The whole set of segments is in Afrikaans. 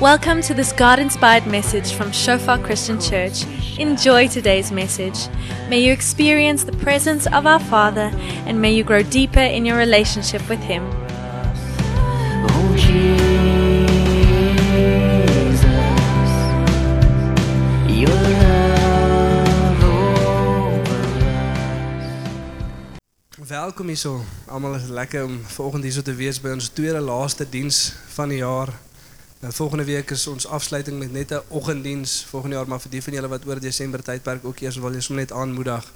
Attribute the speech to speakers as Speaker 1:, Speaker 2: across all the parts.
Speaker 1: Welcome to this God inspired message from Shofar Christian Church. Enjoy today's message. May you experience the presence of our Father and may you grow deeper in your relationship with Him.
Speaker 2: Welkom hierso. Almal lekker om vanoggend hierso te wees by ons tweede laaste diens van die jaar. Nou volgende week is ons afsluiting met net 'n oggenddiens volgende jaar, maar vir die van julle wat oor Desember tydperk ook eers wil jy sommer net aanmoedig.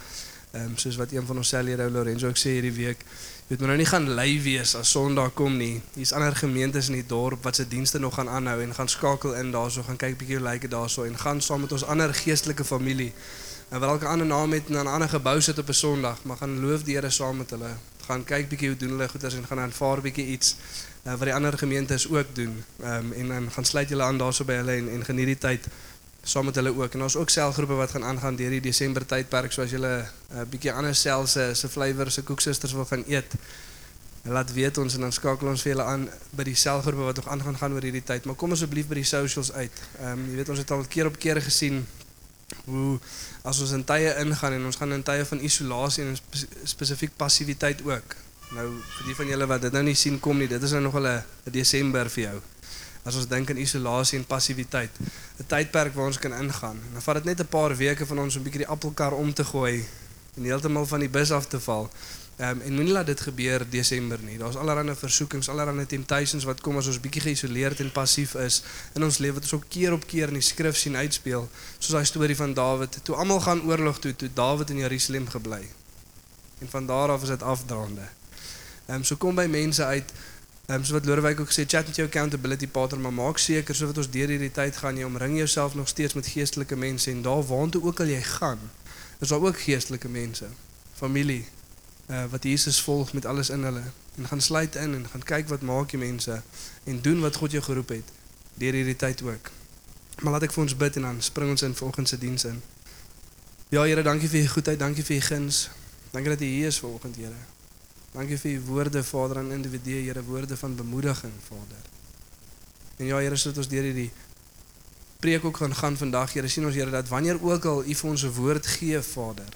Speaker 2: Ehm um, wat een van ons sellere Lorenzo ook sê hierdie week, jy moet nou nie gaan lui wees as Sondag kom nie. Hier's ander gemeentes in die dorp wat se dienste nog gaan aanhou en gaan skakel in daarso, gaan kyk bietjie hoe lyk dit daarso en gaan saam met ons ander geestelike familie en wat elke ander naam het en 'n ander gebou sit op 'n Sondag, maar gaan loof die saam met hulle. Gaan kyk bietjie hoe doen hulle goeders en gaan aanvaar bietjie iets uh, wat die ander gemeentes ook doen. Ehm um, en dan gaan sluit julle aan daarso by hulle en en geniet die tyd saam met hulle ook. En daar's ook selgroepe wat gaan aangaan deur die Desember tydperk soos julle 'n uh, bietjie ander sel se se flavour se koeksusters wil gaan eet. Laat weet ons en dan skakel ons julle aan by die selgroepe wat nog aangaan gaan oor hierdie tyd. Maar kom asseblief by die socials uit. Ehm um, jy weet ons het al keer op keer gesien hoe as ons in tye ingaan en ons gaan in tye van isolasie en spe spesifiek passiwiteit ook. Nou vir die van julle wat dit nou nie sien kom nie, dit is nou nog 'n Desember vir jou. As ons dink aan isolasie en passiwiteit, 'n tydperk waar ons kan ingaan. En dan vat dit net 'n paar weke van ons om 'n bietjie die appelkar om te gooi en heeltemal van die bus af te val. Ehm um, en moenie laat dit gebeur Desember nie. Daar's allerlei versoekings, allerlei temptations wat kom as ons bietjie geïsoleerd en passief is in ons lewe wat ons ook keer op keer in die skrif sien uitspeel, soos daai storie van Dawid. Toe almal gaan oorlog toe, toe Dawid in Jerusalem gebly. En van daar af is dit afdraande. Ehm um, so kom by mense uit Ehm um, so wat Lorewyk ook gesê, chat met jou accountability partner, maar maak seker so wat ons deur hierdie tyd gaan, jy omring jouself nog steeds met geestelike mense en daar waantoe ook al jy gaan, is daar ook geestelike mense, familie, uh, wat Jesus volg met alles in hulle en gaan sluit in en gaan kyk wat maak die mense en doen wat God jou geroep het deur hierdie tyd ook. Maar laat ek vir ons bid en dan spring ons in volgens se diens in. Ja Here, dankie vir u goedheid, dankie vir u guns. Dankie dat u hier is vanoggend, Here. Dankie vir u woorde, Vader, aan individue, Here, woorde van bemoediging, Vader. En ja, Here, sodat ons deur hierdie preek ook gaan gaan vandag, Here, sien ons Here dat wanneer ook al u vir ons 'n woord gee, Vader,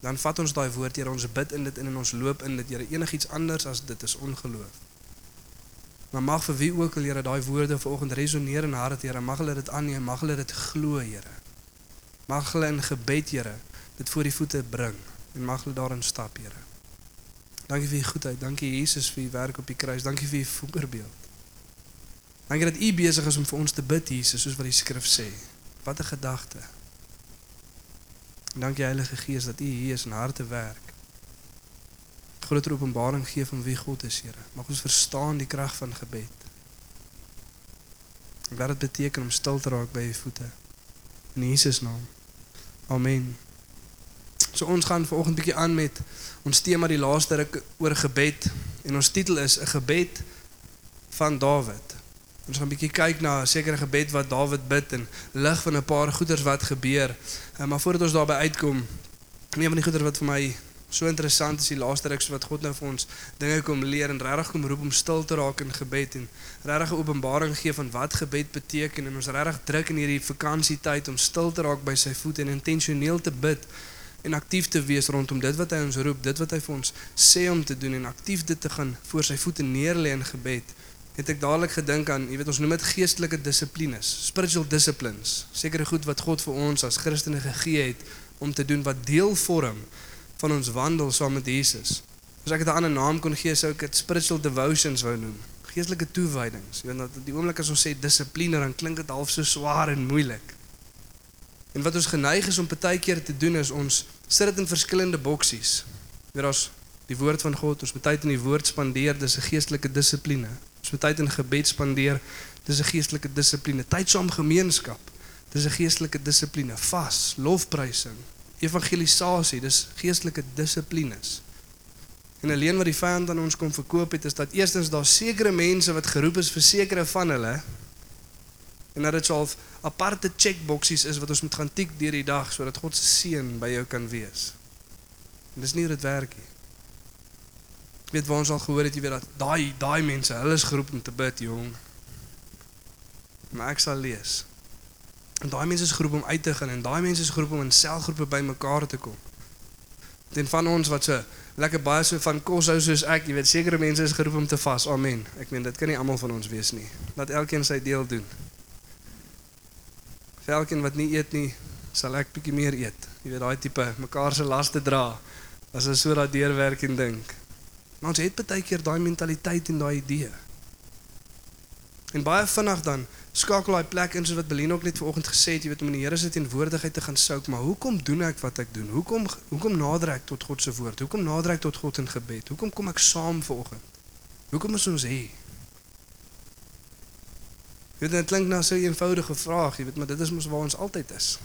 Speaker 2: dan vat ons daai woord, Here, ons bid in dit in en ons loop in dit, Here. Enigiets anders as dit is ongeloof. Maar mag vir wie ook al, Here, daai woorde vanoggend resoneer in harte, Here. Mag hulle dit aanneem, mag hulle dit glo, Here. Mag hulle in gebed, Here, dit voor die voete bring en mag hulle daarin stap, Here. Dankie vir u goedheid. Dankie Jesus vir u werk op die kruis. Dankie vir u voorbeeld. Dankie dat u besig is om vir ons te bid, Jesus, soos wat die skrif sê. Wat 'n gedagte. Dankie Heilige Gees dat u hier is en harte werk. Groter openbaring gee van wie God is, Here. Mag ons verstaan die krag van gebed. En wat dit beteken om stil te raak by u voete. In Jesus naam. Amen. So ons gaan vanoggend bietjie aan met ons tema die laaste ruk oor gebed en ons titel is 'n gebed van Dawid. Ons gaan bietjie kyk na 'n sekere gebed wat Dawid bid en lig van 'n paar goeters wat gebeur. Uh, maar voordat ons daarby uitkom, een van die goeters wat vir my so interessant is die laaste ruk so wat God nou vir ons dinge kom leer en regtig kom roep om stil te raak in gebed en regtig 'n openbaring gee van wat gebed beteken en ons regtig druk in hierdie vakansietyd om stil te raak by sy voete en intentioneel te bid en aktief te wees rondom dit wat hy ons roep, dit wat hy vir ons sê om te doen en aktief dit te gaan voor sy voete neerlê in gebed. Het ek dadelik gedink aan, jy weet ons noem dit geestelike dissiplines, spiritual disciplines. Sekere goed wat God vir ons as Christene gegee het om te doen wat deel vorm van ons wandel saam met Jesus. As ek dit 'n ander naam kon gee, sou ek dit spiritual devotions wou noem. Geestelike toewydings. Jy weet dat die oomblik as ons sê dissipline, dan klink dit half so swaar en moeilik. En wat ons geneig is om partykeer te doen is ons sit dit in verskillende boksies. Weer as die woord van God, ons moet tyd in die woord spandeer, dis 'n geestelike dissipline. Ons moet tyd in gebed spandeer, dis 'n geestelike dissipline. Tyd saam gemeenskap, dis 'n geestelike dissipline. Vas, lofprysing, evangelisasie, dis geestelike dissiplines. En alleen wat die vyand aan ons kom verkoop het is dat eerstens daar sekere mense wat geroep is vir sekere van hulle en dat dit sou aparte checkboksies is wat ons moet gaan tik deur die dag sodat God se seën by jou kan wees. En dis nie hoe dit werk nie. Ek weet waar ons al gehoor het jy weet dat daai daai mense, hulle is geroep om te bid, jong. maar ek sal lees. En daai mense is geroep om uit te gaan en daai mense is geroep om in selgroepe bymekaar te kom. Ten van ons wat so lekker baie so van kos hou soos ek, jy weet sekere mense is geroep om te vas. Amen. Ek meen dit kan nie almal van ons wees nie. Laat elkeen sy deel doen. Vir elkeen wat nie eet nie, sal ek bietjie meer eet. Jy weet daai tipe mekaar se laste dra. As ons so daardeur werk en dink. Maar ons het baie keer daai mentaliteit en daai idee. En baie vinnig dan skakel daai plek in soos wat Beline ook net vanoggend gesê het, jy weet om in die Here se teenwoordigheid te gaan souk, maar hoekom doen ek wat ek doen? Hoekom hoekom nader ek tot God se woord? Hoekom nader ek tot God in gebed? Hoekom kom ek saam vanoggend? Hoekom is ons hier? Jy weet dit klink nou so 'n eenvoudige vraag, jy weet, maar dit is mos waar ons altyd is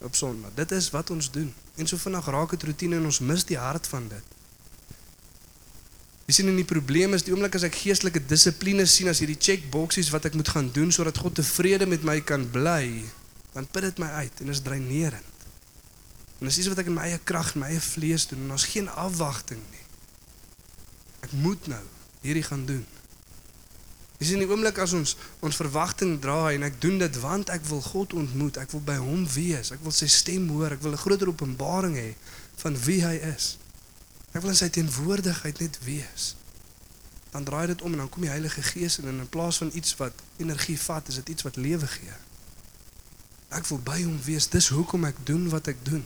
Speaker 2: op Sondag. Dit is wat ons doen. En so vinnig raak dit rotine en ons mis die hart van dit. Jy sien en die probleem is die oomblik as ek geestelike dissipline sien as hierdie checkboksies wat ek moet gaan doen sodat God tevrede met my kan bly, dan put dit my uit en is dreinerend. En dis iets wat ek in my eie krag, my eie vlees doen en ons geen afwagting nie. Ek moet nou hierdie gaan doen. Dis in die oomblik as ons ons verwagting draai en ek doen dit want ek wil God ontmoet, ek wil by hom wees, ek wil sy stem hoor, ek wil 'n groter openbaring hê van wie hy is. Ek wil in sy teenwoordigheid net wees. Dan draai dit om en dan kom die Heilige Gees in en in plaas van iets wat energie vat, is dit iets wat lewe gee. Ek wil by hom wees. Dis hoekom ek doen wat ek doen.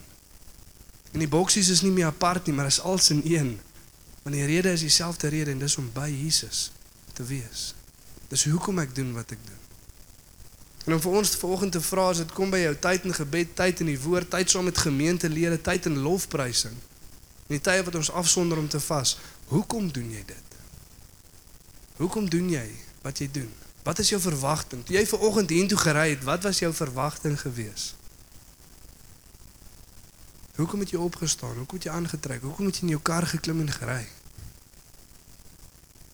Speaker 2: En die boksies is nie meer apart nie, maar is als in een. Want die rede is dieselfde rede en dis om by Jesus te wees. Dis hoekom ek doen wat ek doen. En om vir ons vanoggend te vra as dit kom by jou tyd in gebed, tyd in die woord, tyd saam met gemeentelede, tyd in lofprysing. In die tye wat ons afsonder om te vas, hoekom doen jy dit? Hoekom doen jy wat jy doen? Wat is jou verwagting? Toe jy ver oggend hiertoe gery het, wat was jou verwagting gewees? Hoekom het jy opgestaan? Hoekom het jy aangetrek? Hoekom het jy in jou kar geklim en gery?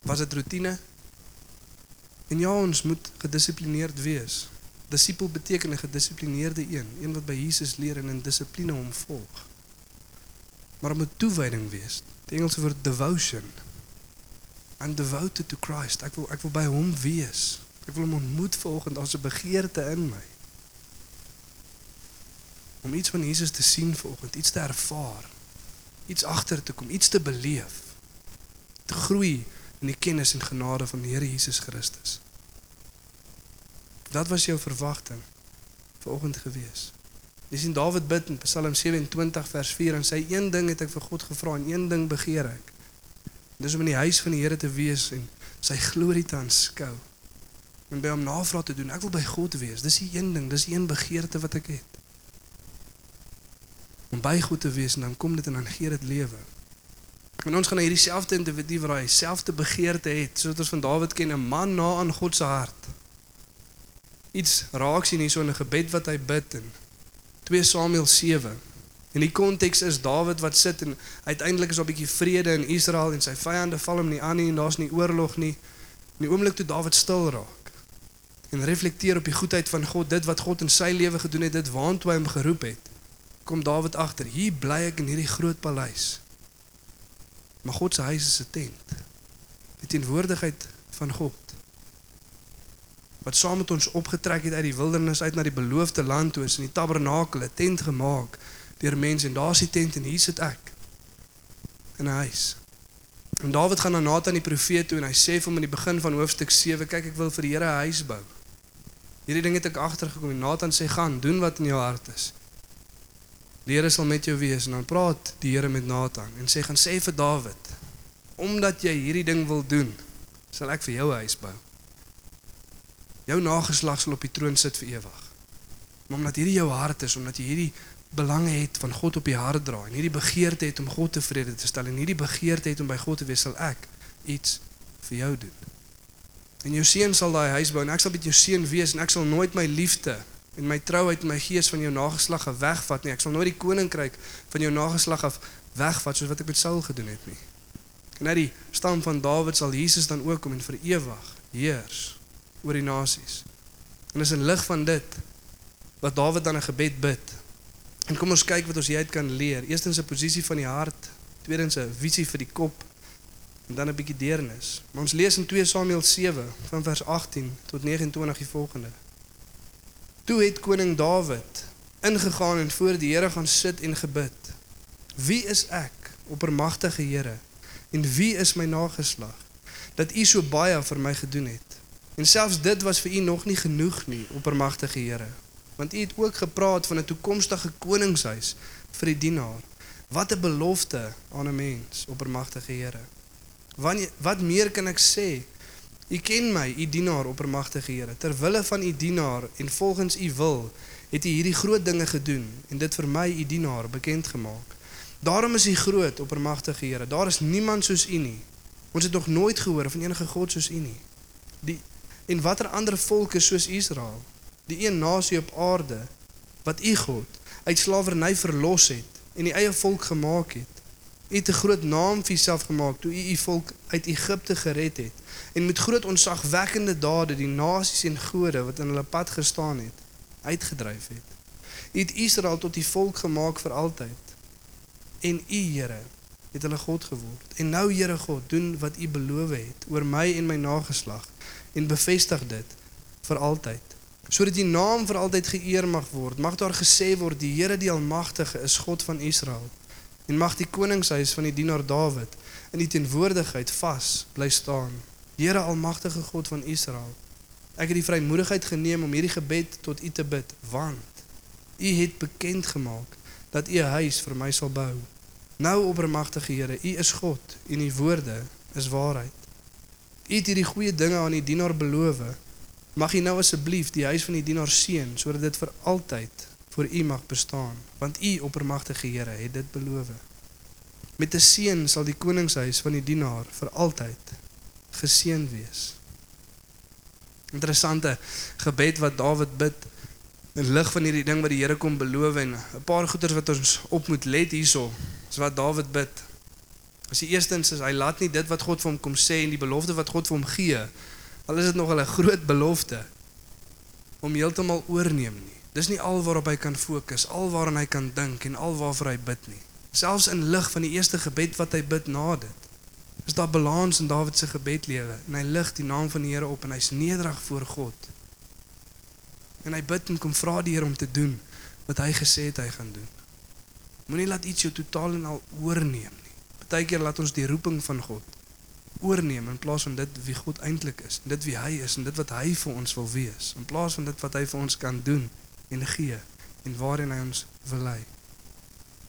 Speaker 2: Was dit rotine? En ja, ons moet gedissiplineerd wees. Disipel beteken 'n gedissiplineerde een, een wat by Jesus leer en in dissipline hom volg maar om 'n toewyding wees. Die Engelse woord devotion. I'm devoted to Christ. Ek wil ek wil by hom wees. Ek wil hom ontmoet volgens as 'n begeerte in my. Om iets van Jesus te sien volgens, iets te ervaar. Iets agter te kom, iets te beleef. Te groei in die kennis en genade van die Here Jesus Christus. Dat was jou verwagting vanoggend geweest. Jy sien Dawid bid in Psalm 27 vers 4 en sê een ding het ek vir God gevra en een ding begeer ek. Dis om in die huis van die Here te wees en sy glorie te aanskou. En by hom navraag te doen. Ek wil by God wees. Dis die een ding, dis die een begeerte wat ek het. Om by God te wees en dan kom dit en dan gee dit lewe. En ons gaan na hierdie selfde individu waar hy selfde begeerte het, soos ons van Dawid ken, 'n man na aan God se hart. Iets raak sien hierso in 'n gebed wat hy bid en 2 Samuel 7. En die konteks is Dawid wat sit en uiteindelik is daar 'n bietjie vrede in Israel en sy vyande val hom nie aan nie en daar's nie oorlog nie. In die oomblik toe Dawid stil raak en reflekteer op die goedheid van God, dit wat God in sy lewe gedoen het, dit waantoe hy hom geroep het, kom Dawid agter. Hier bly ek in hierdie groot paleis. Maar God se huis is 'n tent. Die teenwoordigheid van God wat saam met ons opgetrek het uit die wildernis uit na die beloofde land toe is in die tabernakel 'n tent gemaak deur mense en daar's die tent en hier sit ek in 'n huis. En Dawid gaan na Nathan die profeet toe en hy sê vir hom in die begin van hoofstuk 7 kyk ek wil vir die Here 'n huis bou. Hierdie ding het ek agtergekom en Nathan sê gaan doen wat in jou hart is. Die Here sal met jou wees en dan praat die Here met Nathan en sê gaan sê vir Dawid omdat jy hierdie ding wil doen sal ek vir jou 'n huis bou. Jou nageslag sal op die troon sit vir ewig. Maar omdat hierdie jou hart is, omdat jy hierdie belange het van God op die hart dra en hierdie begeerte het om God tevrede te stel en hierdie begeerte het om by God te wees, sal ek iets vir jou doen. En jou seun sal daai huis bou en ek sal met jou seun wees en ek sal nooit my liefde en my trouheid en my gees van jou nageslag af wegvat nie. Ek sal nooit die koninkryk van jou nageslag af wegvat soos wat ek met Saul gedoen het nie. En uit die stam van Dawid sal Jesus dan ook kom en vir ewig heers oor die nasies. En dis in lig van dit wat Dawid dan 'n gebed bid. En kom ons kyk wat ons hieruit kan leer. Eerstens 'n posisie van die hart, tweedens 'n visie vir die kop en dan 'n bietjie deernis. Maar ons lees in 2 Samuel 7 van vers 18 tot 29 die volgende. Toe het koning Dawid ingegaan en voor die Here gaan sit en gebid. Wie is ek, oppermagtige Here? En wie is my nageslag dat U so baie vir my gedoen het? En selfs dit was vir U nog nie genoeg nie, oppermagtige Here. Want U het ook gepraat van 'n toekomstige koningshuis vir die dienaar. Wat 'n belofte aan 'n mens, oppermagtige Here. Wanneer wat meer kan ek sê? U ken my, u dienaar, oppermagtige Here. Ter wille van u dienaar en volgens u wil het u hierdie groot dinge gedoen en dit vir my u dienaar bekend gemaak. Daarom is u groot, oppermagtige Here. Daar is niemand soos u nie. Ons het nog nooit gehoor van enige god soos u nie. Die en watter ander volke soos Israel, die een nasie op aarde wat u God uit slawerny verlos het en die eie volk gemaak het. U het 'n groot naam vir jouself gemaak toe u u volk uit Egipte gered het en met groot onsagwekkende dade die nasies en gode wat in hulle pad gestaan het uitgedryf het. U het Israel tot die volk gemaak vir altyd. En u Here het hulle God geword. En nou Here God, doen wat u beloof het oor my en my nageslag en bevestig dit vir altyd. Sodat u naam vir altyd geëer mag word. Mag daar gesê word die Here die Almagtige is God van Israel. En mag die koningshuis van die dienaar Dawid in die teenwoordigheid vas bly staan. Here Almagtige God van Israel. Ek het die vrymoedigheid geneem om hierdie gebed tot U te bid, want U het bekend gemaak dat U 'n huis vir my sal bou. Nou oppermagtige Here, U is God en U woorde is waarheid. U het hierdie goeie dinge aan die dienaar beloof. Mag U nou asseblief die huis van die dienaar seën sodat dit vir altyd vir U mag bestaan, want U oppermagtige Here het dit beloof. Met 'n seën sal die koningshuis van die dienaar vir altyd geseën wees. Interessante gebed wat Dawid bid in lig van hierdie ding wat die Here kom beloof en 'n paar goeters wat ons op moet let hierso. Is wat Dawid bid. As die eerstens is hy laat nie dit wat God vir hom kom sê en die belofte wat God vir hom gee, al is dit nog 'n groot belofte om heeltemal oorneem nie. Dis nie al waarop hy kan fokus, al waaraan hy kan dink en al waarvoor hy bid nie. Selfs in lig van die eerste gebed wat hy bid na dit, is daar balans in Dawid se gebedlewe en hy lig die naam van die Here op en hy's nederig voor God. En hy bid en kom vra die Here om te doen wat hy gesê het hy gaan doen. Moenie laat iets jou totaal en al oorneem nie. Partykeer laat ons die roeping van God oorneem in plaas van dit wie God eintlik is, dit wie hy is en dit wat hy vir ons wil wees, in plaas van dit wat hy vir ons kan doen en gee en waarin hy ons wil lei.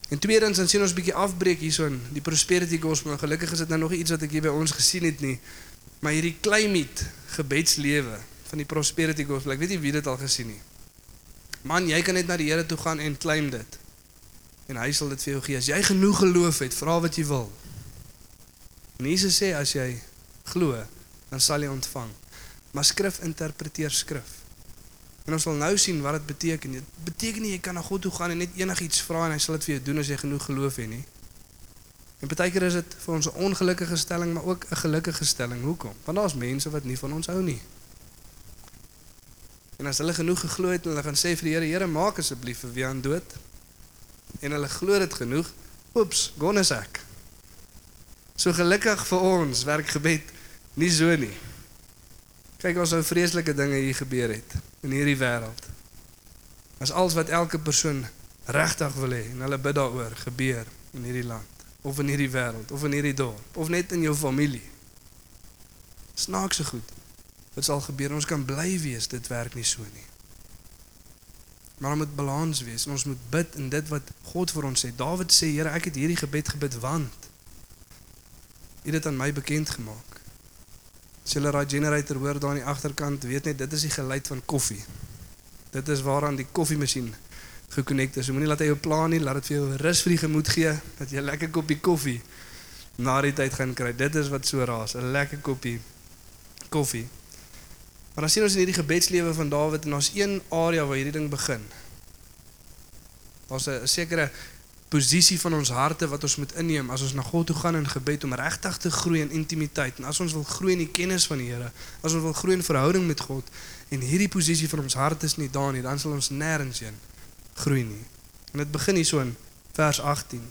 Speaker 2: En tweedens dan sien ons 'n bietjie afbreek hierso in die prosperity gospel. Gelukkig is dit nou nog iets wat ek hier by ons gesien het nie. Maar hierdie climate gebedslewe van die prosperity gospel. Ek weet nie wie dit al gesien nie. Man, jy kan net na die Here toe gaan en claim dit. En hy sal dit vir jou gee. As jy genoeg geloof het, vra wat jy wil. En Jesus sê as jy glo, dan sal jy ontvang. Maar skrif interpreteer skrif. En ons sal nou sien wat dit beteken. Dit beteken nie jy kan na God toe gaan en net enigiets vra en hy sal dit vir jou doen as jy genoeg geloof het nie. En baie keer is dit vir ons 'n ongelukkige stelling, maar ook 'n gelukkige stelling. Hoekom? Want daar's mense wat nie van ons hou nie. En as hulle genoeg geglo het en hulle gaan sê vir die Here, Here, maak asseblief vir wie aan dood. En hulle glo dit genoeg. Oeps, gone is ek. So gelukkig vir ons werk gebed nie so nie. Kyk ons nou vreeslike dinge hier gebeur het in hierdie wêreld. As alles wat elke persoon regtig wil hê en hulle bid daaroor gebeur in hierdie land of in hierdie wêreld of in hierdie dorp of net in jou familie. Snaakse goed. Dit sal gebeur. Ons kan bly wees dit werk nie so nie. Maar ons moet balans wees en ons moet bid in dit wat God vir ons sê. Dawid sê, Here, ek het hierdie gebed gebid want U het dit aan my bekend gemaak. As jy daai generator hoor daar aan die agterkant, weet net dit is die geluid van koffie. Dit is waaraan die koffiemasjien gekonnekte is. So moenie laat hy jou plan nie, laat dit vir jou rus vir die gemoed gee dat jy 'n lekker koppie koffie na die tyd gaan kry. Dit is wat so raas, 'n lekker koppie koffie. Maar dan sien ons in hierdie gebedslewe van Dawid en ons een area waar hierdie ding begin. Daar's 'n sekere posisie van ons harte wat ons moet inneem as ons na God toe gaan in gebed om regtig te groei in intimiteit en as ons wil groei in die kennis van die Here, as ons wil groei in verhouding met God en hierdie posisie van ons hart is nie daar nie, dan sal ons nêrens heen groei nie. En dit begin hier so in vers 18.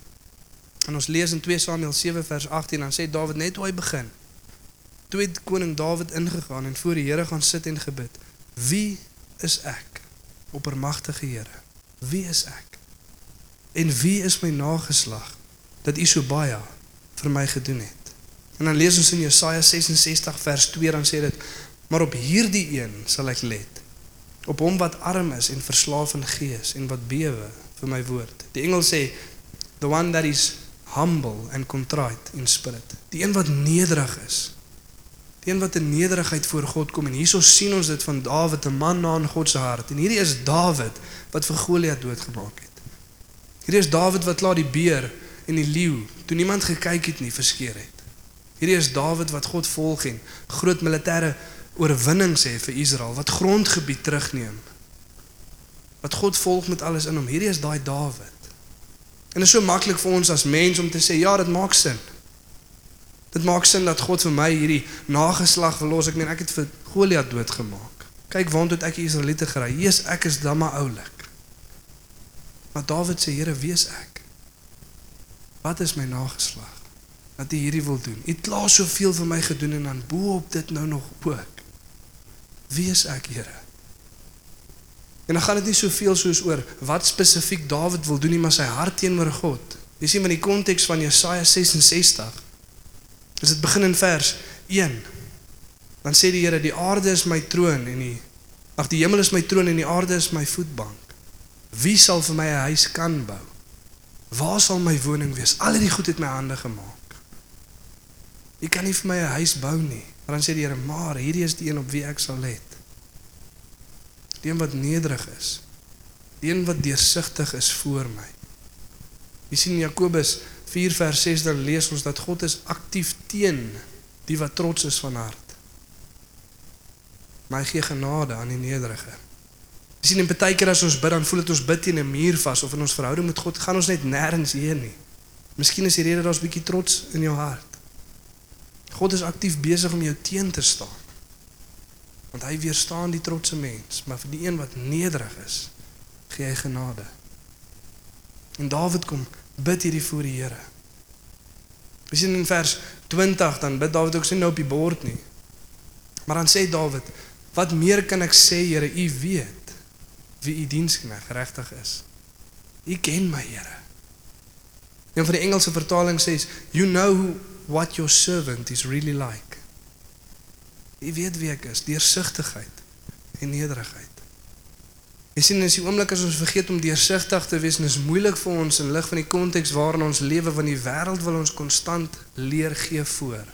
Speaker 2: En ons lees in 2 Samuel 7 vers 18 dan sê Dawid net hoe hy begin. Toe het koning Dawid ingegaan en voor die Here gaan sit en gebid. Wie is ek? oppermagtige Here, wie is ek? En wie is my nageslag dat U so baie vir my gedoen het? En dan lees ons in Jesaja 66 vers 2 dan sê dit: "Maar op hierdie een sal ek let, op hom wat arm is en verslaaf in gees en wat bewe vir my woord." Die engel sê: "The one that is humble and contrite in spirit." Die een wat nederig is. Die een wat in nederigheid voor God kom en hierso sien ons dit van Dawid, 'n man na in God se hart. En hierdie is Dawid wat vir Goliat doodgemaak het. Hierdie is Dawid wat klaar die beer en die leeu, toe niemand gekyk het nie, verskeer het. Hierdie is Dawid wat God volg en groot militêre oorwinnings het vir Israel, wat grondgebied terugneem. Wat God volg met alles in hom. Hierdie is daai Dawid. En dit is so maklik vir ons as mens om te sê ja, dit maak sin. Dit maak sin dat God vir my hierdie nageslag verlos. Ek meen ek het vir Goliat doodgemaak. Kyk waantoe ek die Israeliete gery. Jesus, ek is dan maar oulik. Maar Dawid sê, Here, wie is ek? Wat is my nageslag? Dat U hierdie wil doen. U het klaar soveel vir my gedoen en dan bo op dit nou nog ook. Wie is ek, Here? En dan gaan dit nie soveel soos oor wat spesifiek Dawid wil doen nie, maar sy hart teenoor God. Jy sien in die konteks van Jesaja 66 As dit begin in vers 1. Dan sê die Here, die aarde is my troon en die ag die hemel is my troon en die aarde is my voetbank. Wie sal vir my 'n huis kan bou? Waar sal my woning wees? Al hierdie goed het my hande gemaak. Jy kan nie vir my 'n huis bou nie. Maar dan sê die Here, maar hierdie is die een op wie ek sal let. Die een wat nederig is. Die een wat deursigtig is voor my. Jy sien Jakobus 4 vers 6 dan lees ons dat God is aktief teen die wat trots is van hart. Maar hy gee genade aan die nederige. Jy sien in baie keer as ons bid dan voel dit ons bid teen 'n muur vas of in ons verhouding met God gaan ons net nêrens heen nie. Miskien is die rede daar's 'n bietjie trots in jou hart. God is aktief besig om jou teen te staan. Want hy weerstaan die trotse mens, maar vir die een wat nederig is, gee hy genade. En Dawid kom bid hierdie voor die Here. Ons sien in vers 20 dan bid Dawid ook sê nou op die bord nie. Maar dan sê Dawid, wat meer kan ek sê Here, u weet wie u diensknegt regtig is. U ken my Here. En vir die Engelse vertaling sê you know what your servant is really like. U weet wie ek is, deursigtigheid en nederigheid. Jy sien as die oomblik as ons vergeet om deursigtig te wees, is moeilik vir ons in lig van die konteks waarin ons lewe want die wêreld wil ons konstant leer gee voor.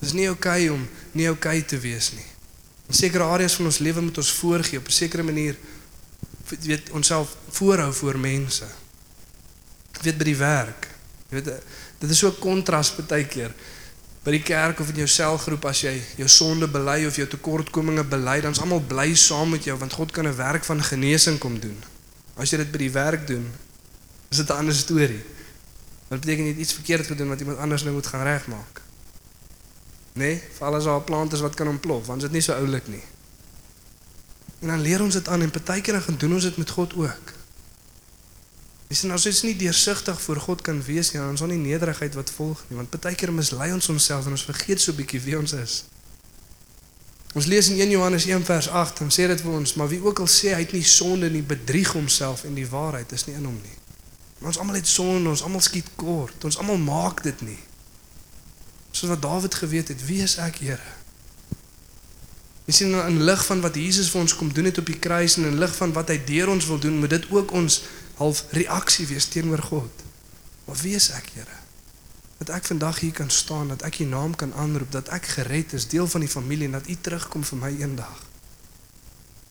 Speaker 2: Dit is nie oukei okay om nie oukei okay te wees nie. In sekere areas van ons lewe moet ons voorgee op 'n sekere manier weet onsself voorhou voor mense. Weet by die werk. Jy weet dit is so 'n kontras baie keer by die kerk of in jou selgroep as jy jou sonde bely of jou tekortkominge bely, dan's almal bly saam met jou want God kan 'n werk van genesing kom doen. As jy dit by die werk doen, is dit 'n ander storie. Dit beteken jy het iets verkeerd gedoen wat iemand anders nou moet gaan regmaak. Nee, vir alles al plante wat kan ontplof, want dit is nie so oulik nie. En dan leer ons dit aan en partykeer dan doen ons dit met God ook. Sien as ons nie deursigtig voor God kan wees nie, dan ons on nie nederigheid wat volg nie, want baie keer mislei ons onsself en ons vergeet so bietjie wie ons is. Ons lees in 1 Johannes 1 vers 8 en sê dit vir ons, maar wie ook al sê hy het nie sonde nie, bedrieg homself en die waarheid is nie in hom nie. Maar ons almal het sonde, ons almal skiet kort, ons almal maak dit nie. Soos wat Dawid geweet het, wie is ek, Here? Jy sien in lig van wat Jesus vir ons kom doen het op die kruis en in lig van wat hy deur ons wil doen, moet dit ook ons half reaksie wees teenoor God. Maar wie is ek, Here? Dat ek vandag hier kan staan, dat ek U naam kan aanroep, dat ek gered is, deel van die familie en dat U terugkom vir my eendag.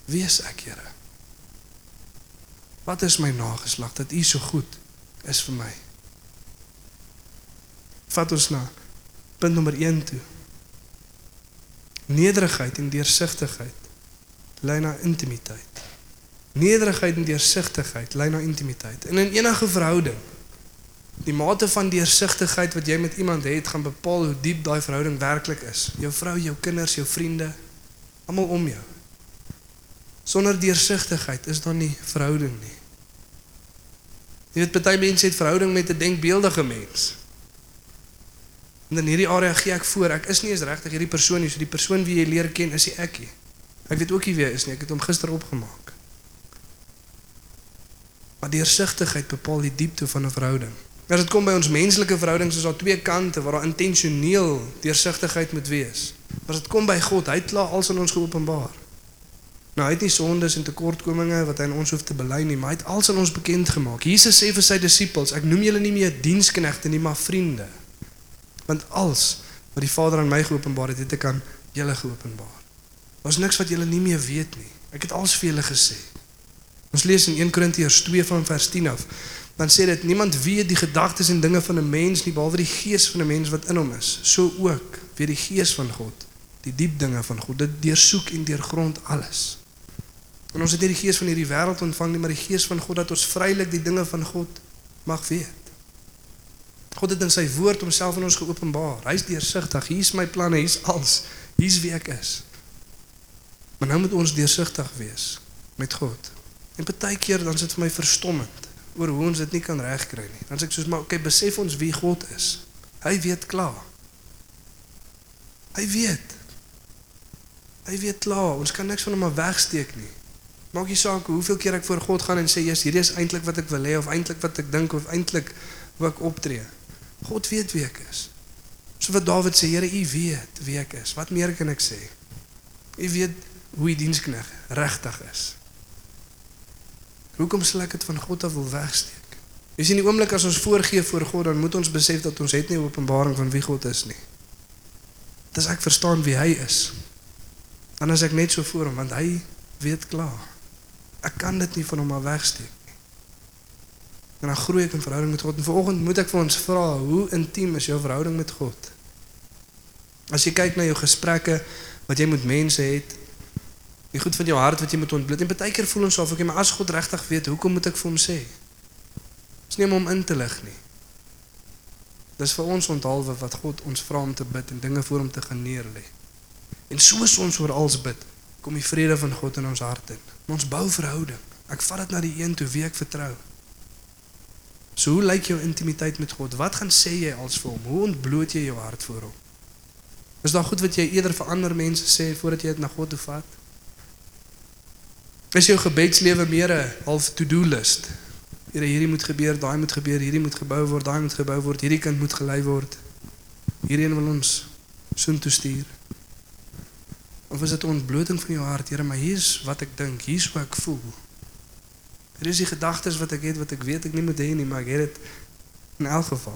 Speaker 2: Wie is ek, Here? Wat is my nageslag dat U so goed is vir my? Vat ons na punt nommer 1 toe. Nederigheid en deursigtigheid lei na intimiteit. Nederigheid en deursigtigheid lei na intimiteit. En in enige verhouding die mate van deursigtigheid wat jy met iemand het, gaan bepaal hoe diep daai verhouding werklik is. Jou vrou, jou kinders, jou vriende, almal om jou. Sonder deursigtigheid is daar nie verhouding nie. Jy weet baie mense het verhouding met 'n denkbeeldige mens. En in hierdie area gee ek voor, ek is nie eens regtig hierdie persoon nie, so die persoon wie jy leer ken is nie ek nie. Ek weet ook nie wie hy is nie, ek het hom gister opgemaak. Maar deursigtigheid bepaal die diepte van 'n verhouding. As dit kom by ons menslike verhoudings is daar twee kante waar daar intentioneel deursigtigheid moet wees. As dit kom by God, hy het klaar alles aan ons geopenbaar. Nou hy het nie sondes en tekortkominge wat hy aan ons hoef te bely nie, maar hy het alles aan ons bekend gemaak. Jesus sê vir sy disippels, ek noem julle nie meer diensknegte nie, maar vriende. Want alles wat die Vader aan my geopenbaar het, het ek aan julle geopenbaar. Daar's niks wat julle nie meer weet nie. Ek het alles vir julle gesê. Ons lees in 1 Korintiërs 2 van vers 10 af. Dan sê dit niemand weet die gedagtes en dinge van 'n mens nie behalwe die gees van 'n mens wat in hom is. So ook weet die gees van God die diep dinge van God. Dit deursoek en deurgrond alles. En ons het nie die gees van hierdie wêreld ontvang nie, maar die gees van God dat ons vrylik die dinge van God mag weet. God het in sy woord homself aan ons geopenbaar. Hy's deursigtig. Hier's my planne, hier's alles. Hier's wie ek is. Maar nou moet ons deursigtig wees met God. En baie keer dan sit vir my verstommend oor hoe ons dit nie kan regkry nie. Dan sê ek soos maar okay, besef ons wie God is. Hy weet klaar. Hy weet. Hy weet klaar. Ons kan niks van hom wegsteek nie. Maak nie saak hoeveel keer ek voor God gaan en sê, "Jesus, hierdie is eintlik wat ek wil hê of eintlik wat ek dink of eintlik hoe ek optree." God weet wie ek is. So wat Dawid sê, Here, U weet wie ek is. Wat meer kan ek sê? U weet hoe U dienskneg regtig is. Hoekom sal ek dit van God af wil wegsteek? Jy sien die oomblik as ons voorgee voor God, dan moet ons besef dat ons het nie openbaring van wie God is nie. Dis ek verstaan wie hy is. Dan is ek net so voor hom want hy weet klaar. Ek kan dit nie van hom af wegsteek. En dan groei ek in verhouding met God. En vanoggend moet ek vir ons vra, hoe intiem is jou verhouding met God? As jy kyk na jou gesprekke wat jy met mense het, die goed van jou hart wat jy moet ontbloot. En baie keer voel ons of ek maar as God regtig weet, hoekom moet ek vir hom sê? Dis nie om hom in te lig nie. Dis vir ons onthaalwe wat God ons vra om te bid en dinge voor hom te gaan neerlê. En soos ons oor alles bid, kom die vrede van God in ons hart in. Ons bou verhouding. Ek vat dit na die een toe wie ek vertrou. So hoe lyk jou intimiteit met God? Wat gaan sê jy als vir hom? Hoe ontbloot jy jou hart voor hom? Is daar goed wat jy eerder vir ander mense sê voordat jy dit na God toe vat? Is jou gebedslewe meer 'n half to-do list? Here, hierdie moet gebeur, daai moet gebeur, hierdie moet gebou word, daai moet gebou word, hierdie kind moet gelei word. Hierheen wil ons soontoe stuur. Of is dit 'n ontbloting van jou hart, Here, maar hier's wat ek dink, hier's hoe ek voel. Hier is die gedagtes wat ek het wat ek weet ek nie moet hê nie, maar ek het dit in elk geval.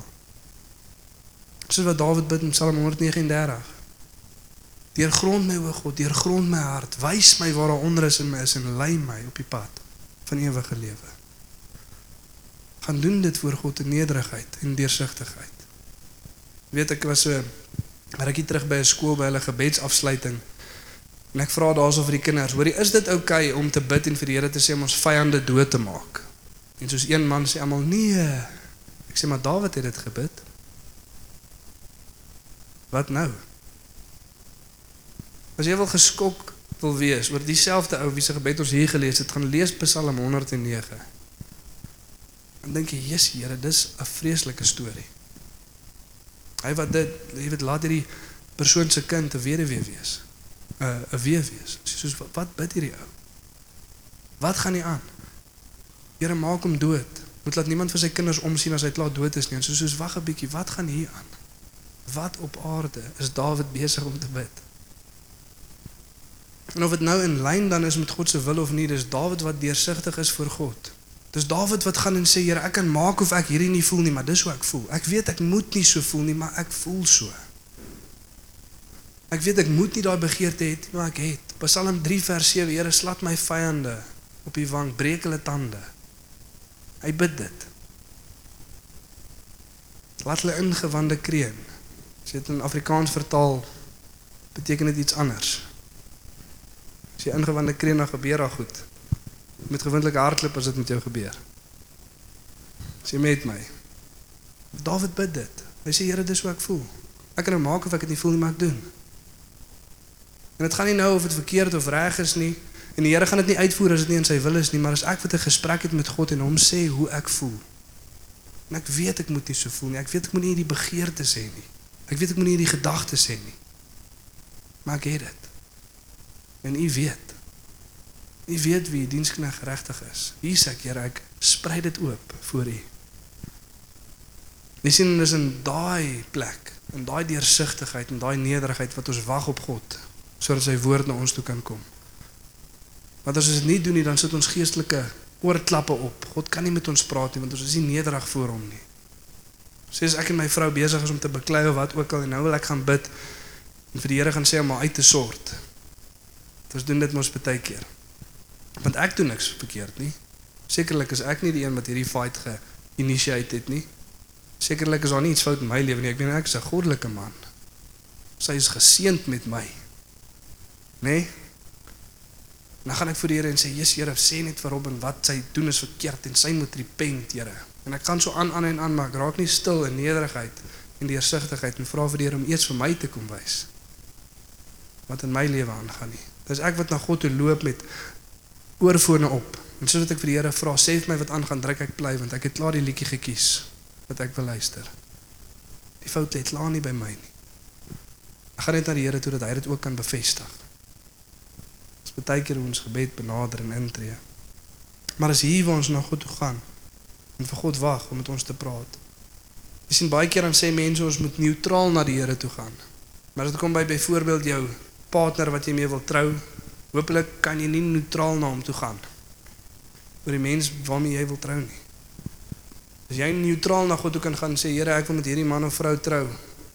Speaker 2: Soos wat Dawid bid in Psalm 139. Deurgrond my o God, deurgrond my hart, wys my waar daar onrus in my is en lei my op die pad van ewige lewe. Gaan doen dit voor God in nederigheid en deursigtigheid. Weet ek was so rukkie terug by 'n skool by hulle gebedsafsluiting. En ek vra daarso vir die kinders, hoorie, is dit oukei okay om te bid en vir die Here te sê om ons vyande dood te maak? En soos een man sê almal nee. Ek sê maar Dawid het dit gebid. Wat nou? As jy wil geskok wil wees oor dieselfde ou wie se gebed ons hier gelees het, gaan lees Psalm 109. Dan dink jy, "Jesus Here, dis 'n vreeslike storie." Hy wat dit, jy weet, laat hierdie persoon se kind 'n weduwee wees. 'n 'n wees wees. Soos wat, wat bid hierdie ou? Wat gaan nie aan? Here maak hom dood. Moet laat niemand vir sy kinders omsien as hy klaar dood is nie. En soos soos wag 'n bietjie, wat gaan hier aan? Wat op aarde is Dawid besig om te bid? En of dit nou in lyn dan is met God se wil of nie, dis Dawid wat deursigtig is vir God. Dis Dawid wat gaan en sê Here, ek kan maak of ek hierdie nie voel nie, maar dis hoe ek voel. Ek weet ek moet nie so voel nie, maar ek voel so. Ek weet ek moet nie daai begeerte hê nie, maar ek het. Psalm 3 vers 7: Here, slat my vyande op die wang, breek hulle tande. Hy bid dit. Laat hulle ingewande kreun. As dit in Afrikaans vertaal, beteken dit iets anders. As jy ingewande kreun, dan gebeur daar goed. Met gewindelike hartklop as dit met jou gebeur. As jy met my. Dawid bid dit. Hy sê Here, dis hoe ek voel. Ek kan nou maak of ek dit nie voel nie, maar ek doen. En dit gaan nie nou of dit verkeerd of reg is nie. En die Here gaan dit nie uitvoer as dit nie in sy wil is nie, maar as ek met 'n gesprek het met God en hom sê hoe ek voel. En ek weet ek moet nie so voel nie. Ek weet ek moet nie hierdie begeertes hê nie. Ek weet ek moet nie hierdie gedagtes hê nie. Maar ek het dit. En u weet. U weet wie dienskneg regtig is. Hier sê ek, Here, ek sprei dit oop voor U. Jy sien dis in daai plek, in daai deursigtigheid en daai nederigheid wat ons wag op God sodat sy woord na ons toe kan kom. Want as ons dit nie doen nie, dan sit ons geestelike oorklappe op. God kan nie met ons praat nie want ons is nie nederig voor hom nie. Sê as ek en my vrou besig is om te beklei of wat ook al en nou wil ek gaan bid en vir die Here gaan sê om my uit te sort. Ons doen dit mos baie keer. Want ek doen niks verkeerd nie. Sekerlik is ek nie die een wat hierdie fight ge-initiate het nie. Sekerlik is daar nie iets fout in my lewe nie. Ek weet ek is 'n goddelike man. Sy is geseënd met my. Nê? Nee? Dan gaan ek voor die Here en sê, "Jesus Here, sê net vir Robin wat sy doen is verkeerd en sy moet repent, Here." En ek gaan so aan aan en aan maar ek raak nie stil in nederigheid en deursigtigheid en vra vir die Here om eers vir my te kom wys wat in my lewe aangaan nie. Dis ek wat na God toe loop met oorfone op. En soos wat ek vir die Here vra, sê vir my wat aangaan, druk ek play want ek het klaar die liedjie gekies wat ek wil luister. Die fout lê klaar nie by my nie. Ek gaan net na die Here toe dat hy dit ook kan bevestig. Baie keer ons gebed benader en intree. Maar as hier waar ons na God toe gaan en vir God wag om met ons te praat. Jy sien baie keer dan sê mense ons moet neutraal na die Here toe gaan. Maar as dit kom by byvoorbeeld jou partner wat jy mee wil trou, hopelik kan jy nie neutraal na hom toe gaan oor die mens waarmee jy wil trou nie. As jy neutraal na God toe kan gaan sê Here, ek wil met hierdie man of vrou trou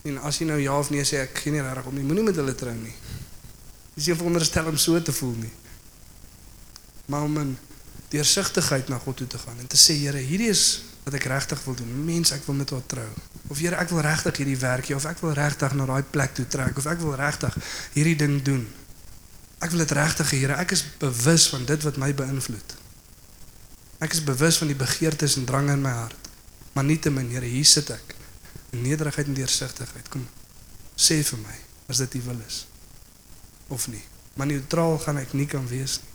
Speaker 2: en as jy nou ja of nee sê ek gee nie regtig om nie, moenie met hulle trou nie. Dis nie veronderstel om so te voel nie. Maar om in deursigtigheid na God toe te gaan en te sê Here, hierdie is wat ek regtig wil doen. Mens, ek wil met haar trou. Of Here, ek wil regtig hierdie werk hê of ek wil regtig na daai plek toe trek of ek wil regtig hierdie ding doen. Ek wil dit regtig, Here. Ek is bewus van dit wat my beïnvloed. Ek is bewus van die begeertes en drange in my hart. Maar nietemin, Here, hier sit ek in nederigheid en deursigtigheid. Kom sê vir my as dit U wil is of nie. Maar neutraal gaan ek nie kan wees nie.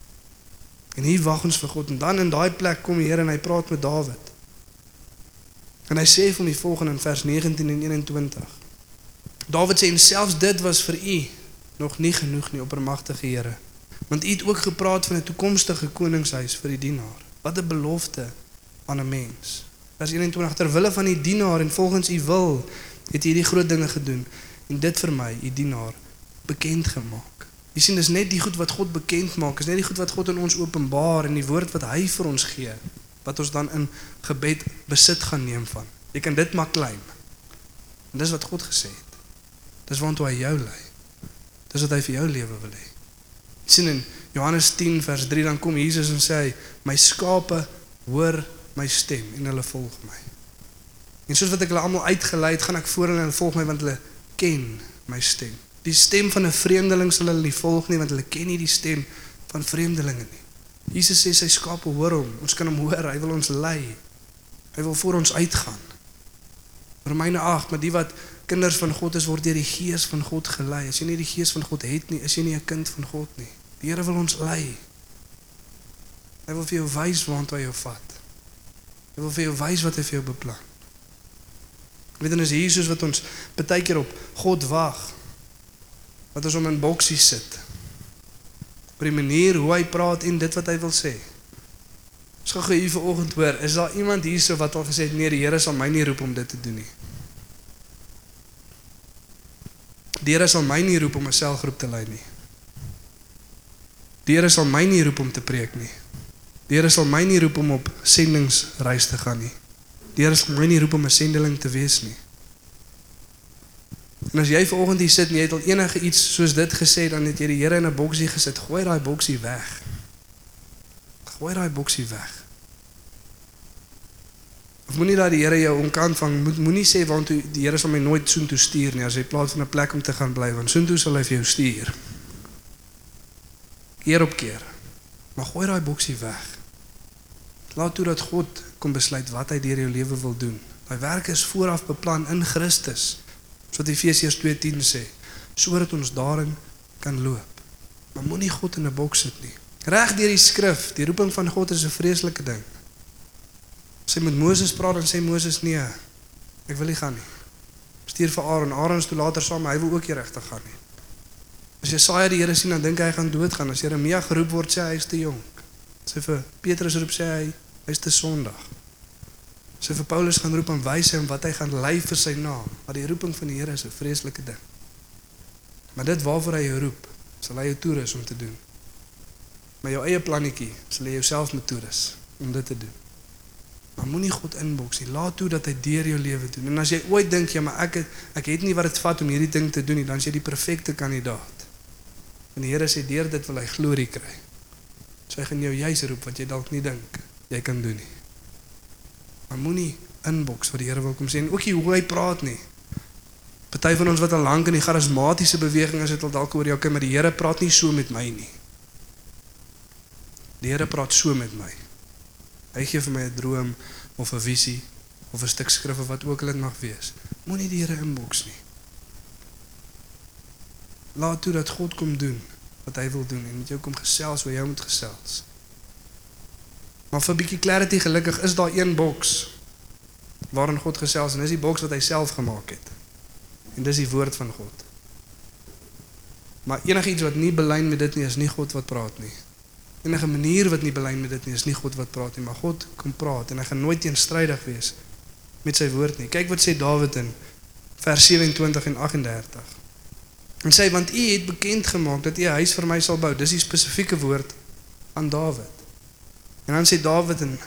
Speaker 2: En hier wag ons vir God en dan in daai plek kom die Here en hy praat met Dawid. En hy sê vir hom die volgende in vers 19 en 21. Dawid sê en selfs dit was vir u nog nie genoeg nie oppermagtige Here. Want u het ook gepraat van 'n toekomstige koningshuis vir die dienaar. Wat 'n belofte aan 'n mens. Vers 21 terwille van die dienaar en volgens u wil het u hierdie groot dinge gedoen en dit vir my, u dienaar, bekend gemaak. Jy sien dis net die goed wat God bekend maak, is net die goed wat God in ons openbaar en die woord wat hy vir ons gee wat ons dan in gebed besit gaan neem van. Jy kan dit maar claim. En dis wat God gesê het. Dis waantoe hy jou lei. Dis wat hy vir jou lewe wil hê. Jy sien in Johannes 10 vers 3 dan kom Jesus en sê hy, my skape hoor my stem en hulle volg my. En soos wat ek hulle almal uitgelei het, gaan ek voor hulle en hulle volg my want hulle ken my stem. Die stem van 'n vreemdeling sal hulle nie volg nie want hulle ken nie die stem van vreemdelinge nie. Jesus sê sy skape hoor hom. Ons kan hom hoor. Hy wil ons lei. Hy wil voor ons uitgaan. Romeine 8, maar die wat kinders van God is word deur die Gees van God gelei. As jy nie die Gees van God het nie, is jy nie 'n kind van God nie. Die Here wil ons lei. Hy wil vir jou wys waantoe hy jou vat. Hy wil vir jou wys wat hy vir jou beplan. Weet jy, is Jesus wat ons baie keer op God wag. Wat ons om in boksies sit oor die manier hoe hy praat en dit wat hy wil sê. Ons gaan gou hier vanoggend hoor, is daar iemand hierso wat al gesê het nee, die Here sal my nie roep om dit te doen nie. Die Here sal my nie roep om 'n selgroep te lei nie. Die Here sal my nie roep om te preek nie. Die Here sal my nie roep om op sendingsreis te gaan nie. Die Here sal my nie roep om 'n sendeling te wees nie. En as jy vanoggend hier sit en jy het al enige iets soos dit gesê, dan het jy die Here in 'n boksie gesit. Gooi daai boksie weg. Gooi daai boksie weg. Of moenie dat die Here jou onkant vang. Moet moenie sê want die Here sal my nooit soontoe stuur nie as jy plaas van 'n plek om te gaan bly, want soontoe sal hy vir jou stuur. Keer op keer. Maar gooi daai boksie weg. Laat toe dat God kom besluit wat hy deur jou lewe wil doen. Daai werk is vooraf beplan in Christus. So wat Efesiërs 2:10 sê, sodat ons daarin kan loop. Maar moenie God in 'n boks sit nie. Reg deur die skrif, die roeping van God is 'n vreeslike ding. Sy met Moses praat en sê Moses nee, ek wil nie gaan nie. Stuur vir Aaron, Aaron is toe later saam, hy wil ook nie regtig gaan nie. As Jesaja die Here sien, dan dink hy hy gaan doodgaan. As Jeremia geroep word, sê hy is te jonk. Sê vir Petrus roep sê hy Hy's te Sondag. So vir Paulus gaan roep en wys hom wat hy gaan lei vir sy naam. Maar die roeping van die Here is 'n vreeslike ding. Maar dit waarvoor hy jou roep, sal hy jou toerus om te doen. Maar jou eie plannetjie sal jy jouself moet toerus om dit te doen. Maar moenie God inboks nie. Laat toe dat hy deur jou lewe doen. En as jy ooit dink jy maar ek het, ek het nie wat dit vat om hierdie ding te doen nie, dan is jy die perfekte kandidaat. En die Here sê deur dit wil hy glorie kry. So hy gaan jou juis roep wat jy dalk nie dink jy kan doen nie. Maar moenie inboks wat die Here wil kom sê en ook nie hoe hy praat nie. Party van ons wat al lank in die charismatiese beweging is, het al dalk oor jou kind, maar die Here praat nie so met my nie. Die Here praat so met my. Hy gee vir my 'n droom of 'n visie of 'n stuk skrif of wat ook al dit mag wees. Moenie die Here inboks nie. Laat toe dat God kom doen wat hy wil doen en met jou kom gesels hoe jy moet gesels. Maar vir 'n bietjie clarity gelukkig is daar een boks waarin God gesels en dis die boks wat hy self gemaak het. En dis die woord van God. Maar enigiets wat nie belyn met dit nie is nie God wat praat nie. Enige manier wat nie belyn met dit nie is nie God wat praat nie, maar God kom praat en hy gaan nooit teenstrydig wees met sy woord nie. Kyk wat sê Dawid in vers 27 en 38. En sê want u het bekend gemaak dat u 'n huis vir my sal bou. Dis die spesifieke woord aan Dawid. En dan sê Dawid in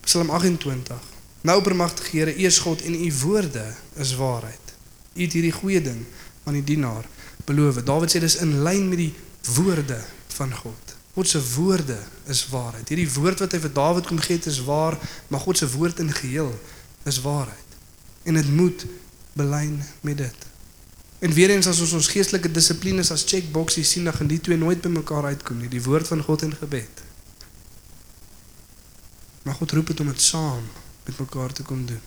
Speaker 2: Psalm 28: Nou oppermagtige Here, U is God en U woorde is waarheid. U het hierdie goeie ding aan die dienaar beloof. Dawid sê dis in lyn met die woorde van God. God se woorde is waarheid. Hierdie woord wat hy vir Dawid kom gee het is waar, maar God se woord in geheel is waarheid. En dit moet belyn met dit. En weer eens as ons ons geestelike dissiplines as checkboxies sien, dan gaan die twee nooit by mekaar uitkom nie, die woord van God en gebed. Maar God roep dit om dit saam met mekaar te kom doen.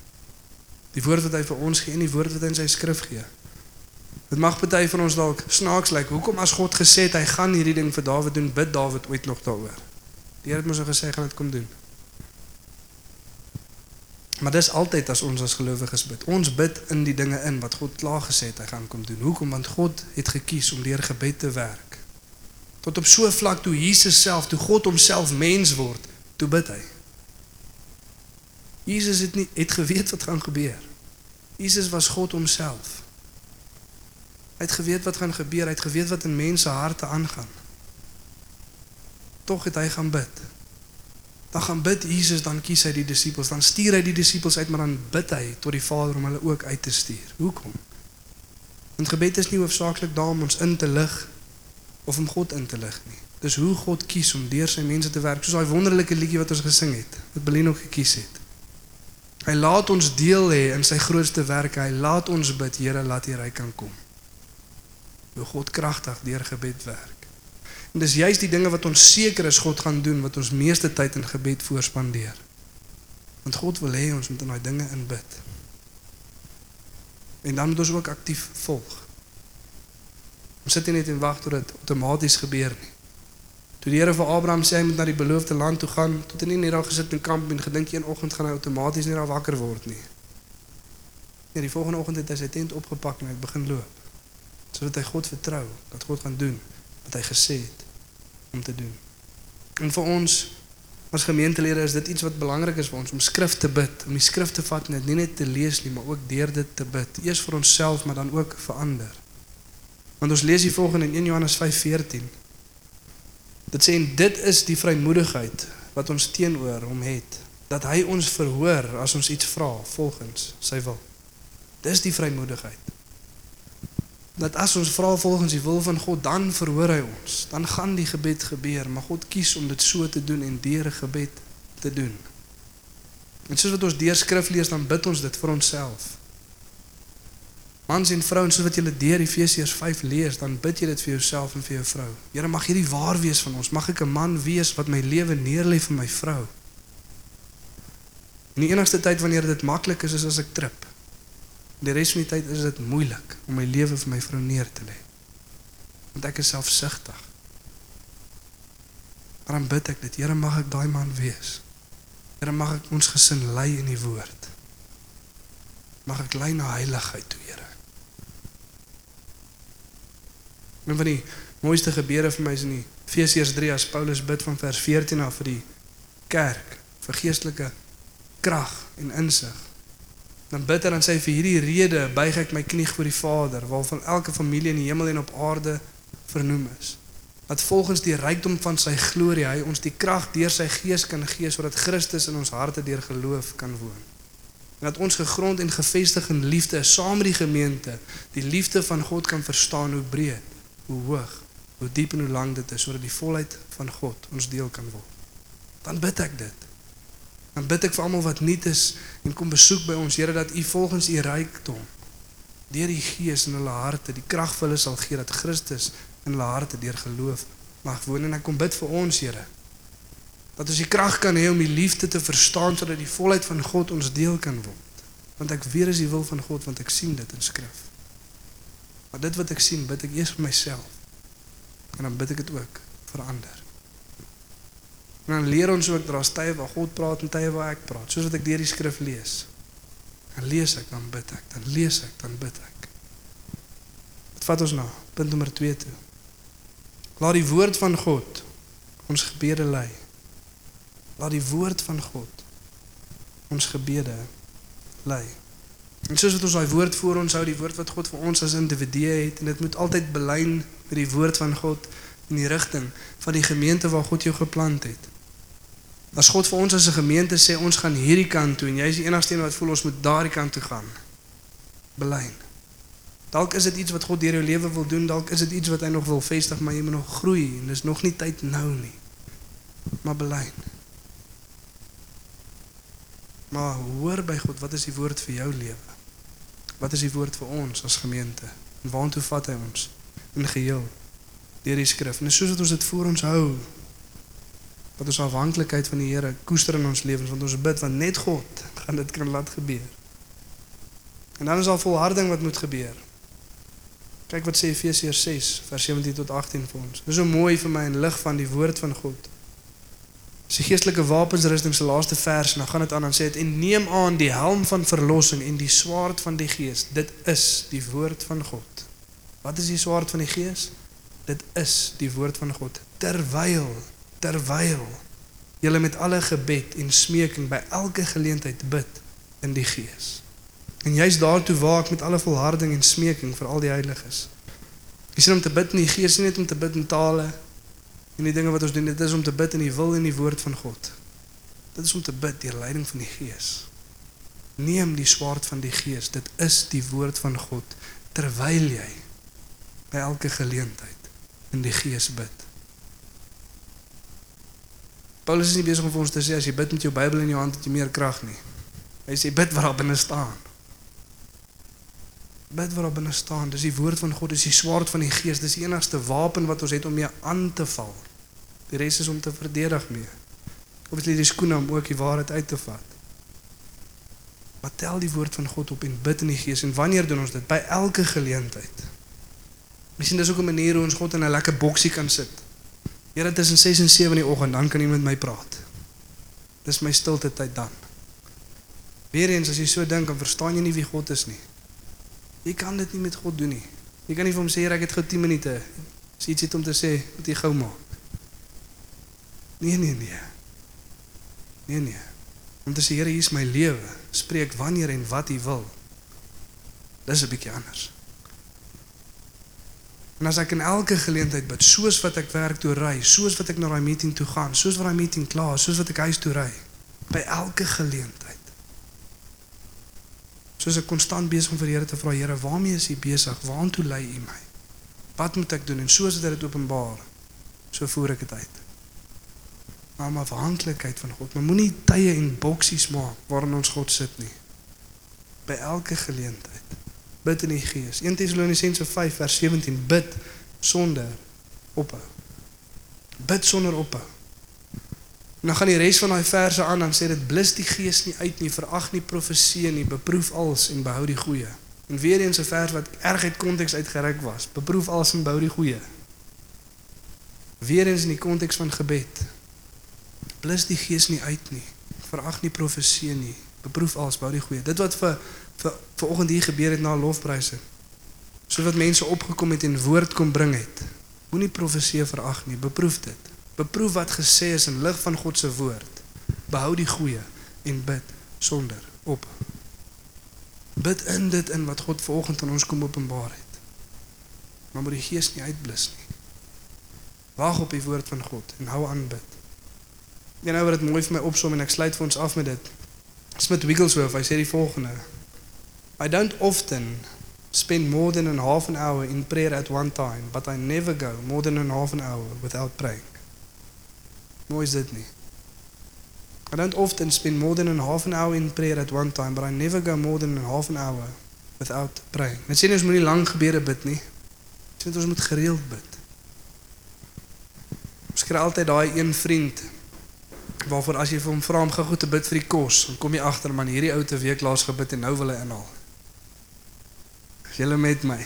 Speaker 2: Die woord wat hy vir ons gee en die woord wat hy in sy skrif gee. Dit mag party van ons dalk snaaks lyk. Hoekom as God gesê het hy gaan hierdie ding vir Dawid doen, bid Dawid ooit nog daaroor? Die Here het mos al gesê hy gaan dit kom doen. Maar dis altyd as ons as gelowiges bid. Ons bid in die dinge in wat God klaar gesê het hy gaan kom doen. Hoekom? Want God het gekies om deur gebed te werk. Tot op so 'n vlak toe Jesus self, toe God homself mens word, toe bid hy. Jesus het nie het geweet wat gaan gebeur. Jesus was God homself. Hy het geweet wat gaan gebeur, hy het geweet wat in mense harte aangaan. Tog het hy gaan bid. Dan gaan bid Jesus, dan kies hy die disippels, dan stuur hy die disippels uit, maar dan bid hy tot die Vader om hulle ook uit te stuur. Hoekom? Want gebed is nie hoofsaaklik daar om ons in te lig of om God in te lig nie. Dis hoe God kies om deur sy mense te werk, soos daai wonderlike liedjie wat ons gesing het, wat Belino gekies het. Hy laat ons deel hê in sy grootste werk. Hy laat ons bid, Here, laat U ryk kan kom. Hoe God kragtig deur gebed werk. En dis juist die dinge wat ons seker is God gaan doen wat ons meeste tyd in gebed voorspandeer. Want God wil hê ons moet in daai dinge inbid. En dan moet ons ook aktief volg. Ons sit nie net en wag tot dit outomaties gebeur nie. Toe die Here vir Abraham sê hy moet na die beloofde land toe gaan, tot hy nie net daar gesit in kamp en gedink een oggend gaan hy outomaties net daar wakker word nie. Nee, die volgende oggend het hy sy tent opgepak en hy het begin loop. Sodat hy God vertrou dat God gaan doen wat hy gesê het om te doen. En vir ons as gemeentelede is dit iets wat belangrik is vir ons om skrif te bid, om die skrif te vat net nie net te lees nie, maar ook deur dit te bid. Eers vir onsself, maar dan ook vir ander. Want ons lees hier volgende in 1 Johannes 5:14. Dit sê en dit is die vrymoedigheid wat ons teenoor hom het dat hy ons verhoor as ons iets vra volgens sy wil. Dis die vrymoedigheid. Dat as ons vra volgens die wil van God, dan verhoor hy ons. Dan gaan die gebed gebeur, maar God kies om dit so te doen en deur 'n gebed te doen. En soos wat ons deur skrif lees, dan bid ons dit vir onsself. Mans en vrouens, soos wat julle deur Efesiërs 5 lees, dan bid jy dit vir jouself en vir jou vrou. Here, mag hierdie waar wees van ons. Mag ek 'n man wees wat my lewe neerlê vir my vrou. En die enigste tyd wanneer dit maklik is, is as ek trip. Die res van die tyd is dit moeilik om my lewe vir my vrou neer te lê. Want ek is selfsugtig. Maar dan bid ek dit, Here, mag ek daai man wees. Here, mag ek ons gesin lei in die woord. Mag ek lei na heiligheid toe, Here. Een van die mooiste gebede vir my is in Efesiërs 3 as Paulus bid van vers 14 af vir die kerk vir geestelike krag en insig. Dan bid hy dan sê vir hierdie rede buig ek my knie voor die Vader waarvan elke familie in die hemel en op aarde vernoem is. Dat volgens die rykdom van sy glorie hy ons die krag deur sy gees kan gee sodat Christus in ons harte deur geloof kan woon. En dat ons gegrond en gefestig in liefde saam met die gemeente die liefde van God kan verstaan hoe breed, hoe hoog, hoe diep en hoe lank dit is sodat die volheid van God ons deel kan word. Dan bid ek dit. Dan bid ek vir almal wat nuut is en kom besoek by ons Here dat U volgens U rykdom deur die Gees in hulle harte die krag vir hulle sal gee dat Christus in hulle harte deur geloof mag woon en ek kom bid vir ons Here dat ons die krag kan hê om die liefde te verstaan sodat die volheid van God ons deel kan word want ek weet is die wil van God want ek sien dit in skrif maar dit wat ek sien bid ek eers vir myself. En dan bid ek dit ook vir ander. En dan leer ons ook daar's tye waar God praat en tye waar ek praat. Soos wat ek deur die skrif lees. Dan lees ek dan bid ek dan lees ek dan bid ek. Wat vat ons nou punt nommer 2 toe. Laat die woord van God ons gebede lei. Laat die woord van God ons gebede lei en soos wat ons daai woord voor ons hou die woord wat God vir ons as individue het en dit moet altyd belyn met die woord van God in die rigting van die gemeente waar God jou geplant het As God vir ons as 'n gemeente sê ons gaan hierdie kant toe en jy is die enigste een wat voel ons moet daardie kant toe gaan. Belyn. Dalk is dit iets wat God deur jou lewe wil doen, dalk is dit iets wat hy nog wil vestig, maar jy moet nog groei en dis nog nie tyd nou nie. Maar belyn. Maar hoor by God, wat is die woord vir jou lewe? Wat is die woord vir ons as gemeente? En waartoe vat hy ons in geheel deur die skrif? En soos wat ons dit voor ons hou, wat ons afhanklikheid van die Here koester in ons lewens want ons bid want net God gaan dit kan laat gebeur. En dan is al volharding wat moet gebeur. Kyk wat sê Efesiërs 6 vers 17 tot 18 vir ons. Dis so mooi vir my in lig van die woord van God. Die geestelike wapensrusting se laaste vers en dan gaan dit aan en sê dit en neem aan die helm van verlossing en die swaard van die gees. Dit is die woord van God. Wat is die swaard van die gees? Dit is die woord van God. Terwyl terwyl julle met alle gebed en smeking by elke geleentheid bid in die gees. En jy's daartoe waak met alle volharding en smeking vir al die heiliges. Jy sien om te bid in die gees nie net om te bid in tale en die dinge wat ons doen, dit is om te bid in die wil en die woord van God. Dit is om te bid deur leiding van die gees. Neem die swaard van die gees, dit is die woord van God terwyl jy by elke geleentheid in die gees bid. Paulus is nie besig om vir ons te sê as jy bid met jou Bybel in jou hand het jy meer krag nie. Hy sê bid wat daar binne staan. Bid wat daar binne staan. Dis die woord van God, dis die swaard van die Gees, dis die enigste wapen wat ons het om mee aan te val. Die res is om te verdedig mee. Of dit is die skoene om ook die waarheid uit te vat. Maar tel die woord van God op en bid in die Gees en wanneer doen ons dit? By elke geleentheid. Miskien dis ook 'n manier hoe ons God in 'n lekker boksie kan sit. Here tussen 6 en 7 in die oggend dan kan jy met my praat. Dis my stilte tyd dan. Weereens as jy so dink, dan verstaan jy nie wie God is nie. Jy kan dit nie met God doen nie. Jy kan nie vir hom sê ek het gou 10 minute. As iets het om te sê, moet jy gou maak. Nee nee nee. Nee nee. Om te sê Here, hier is my lewe. Spreek wanneer en wat U wil. Dis 'n bietjie anders. En as ek in elke geleentheid bid, soos wat ek werk toe ry, soos wat ek na daai meeting toe gaan, soos wat daai meeting klaar is, soos wat ek huis toe ry, by elke geleentheid. Soos ek konstant besig om vir die Here te vra, Here, waarmee is U besig? Waartoe lei U my? Wat moet ek doen? En soos dit dit openbaar, so voer ek dit uit. Maar my afhanklikheid van God, maar moenie tye en boksies maak waarin ons God sit nie. By elke geleentheid bid in die gees. 1 Tessalonisense 5 vers 17 bid sonder ophou. Bid sonder ophou. En dan gaan die res van daai verse aan dan sê dit blus die gees nie uit nie, verag nie profeseë nie, beproef alles en behou die goeie. En weer eens 'n vers wat erg uit konteks uitgeruik was. Beproef alles en behou die goeie. Weer eens in die konteks van gebed. Blus die gees nie uit nie. Verag nie profeseë nie. Beproef alles, behou die goeie. Dit wat vir vir vanoggend hier gebeur het na lofpryse. So wat mense opgekom het en woord kom bring het. Moenie profeseë verag nie, beproef dit. Beproef wat gesê is in lig van God se woord. Behou die goeie en bid sonder op. Bid in dit in wat God vanoggend aan ons kom openbaar het. Maar moet die gees nie uitblus nie. Wag op die woord van God en hou aan bid. Jy nou wat dit mooi vir my opsom en ek sluit vir ons af met dit. Smith Wigglesworth, hy sê die volgende: I don't often spend more than a half an hour in prayer at one time, but I never go more than a half an hour without praying. Mooi is dit nie. I don't often spend more than a half an hour in prayer at one time, but I never go more than a half an hour without praying. Dit sê nie ons moenie lank gebede bid nie. Dit sê ons moet gereeld bid. Ons kry altyd daai een vriend waarvoor as jy vir hom vra om gou te bid vir die kos, dan kom jy agter man hierdie ou te week laas gebid en nou wil hy inhaal. Is julle met my?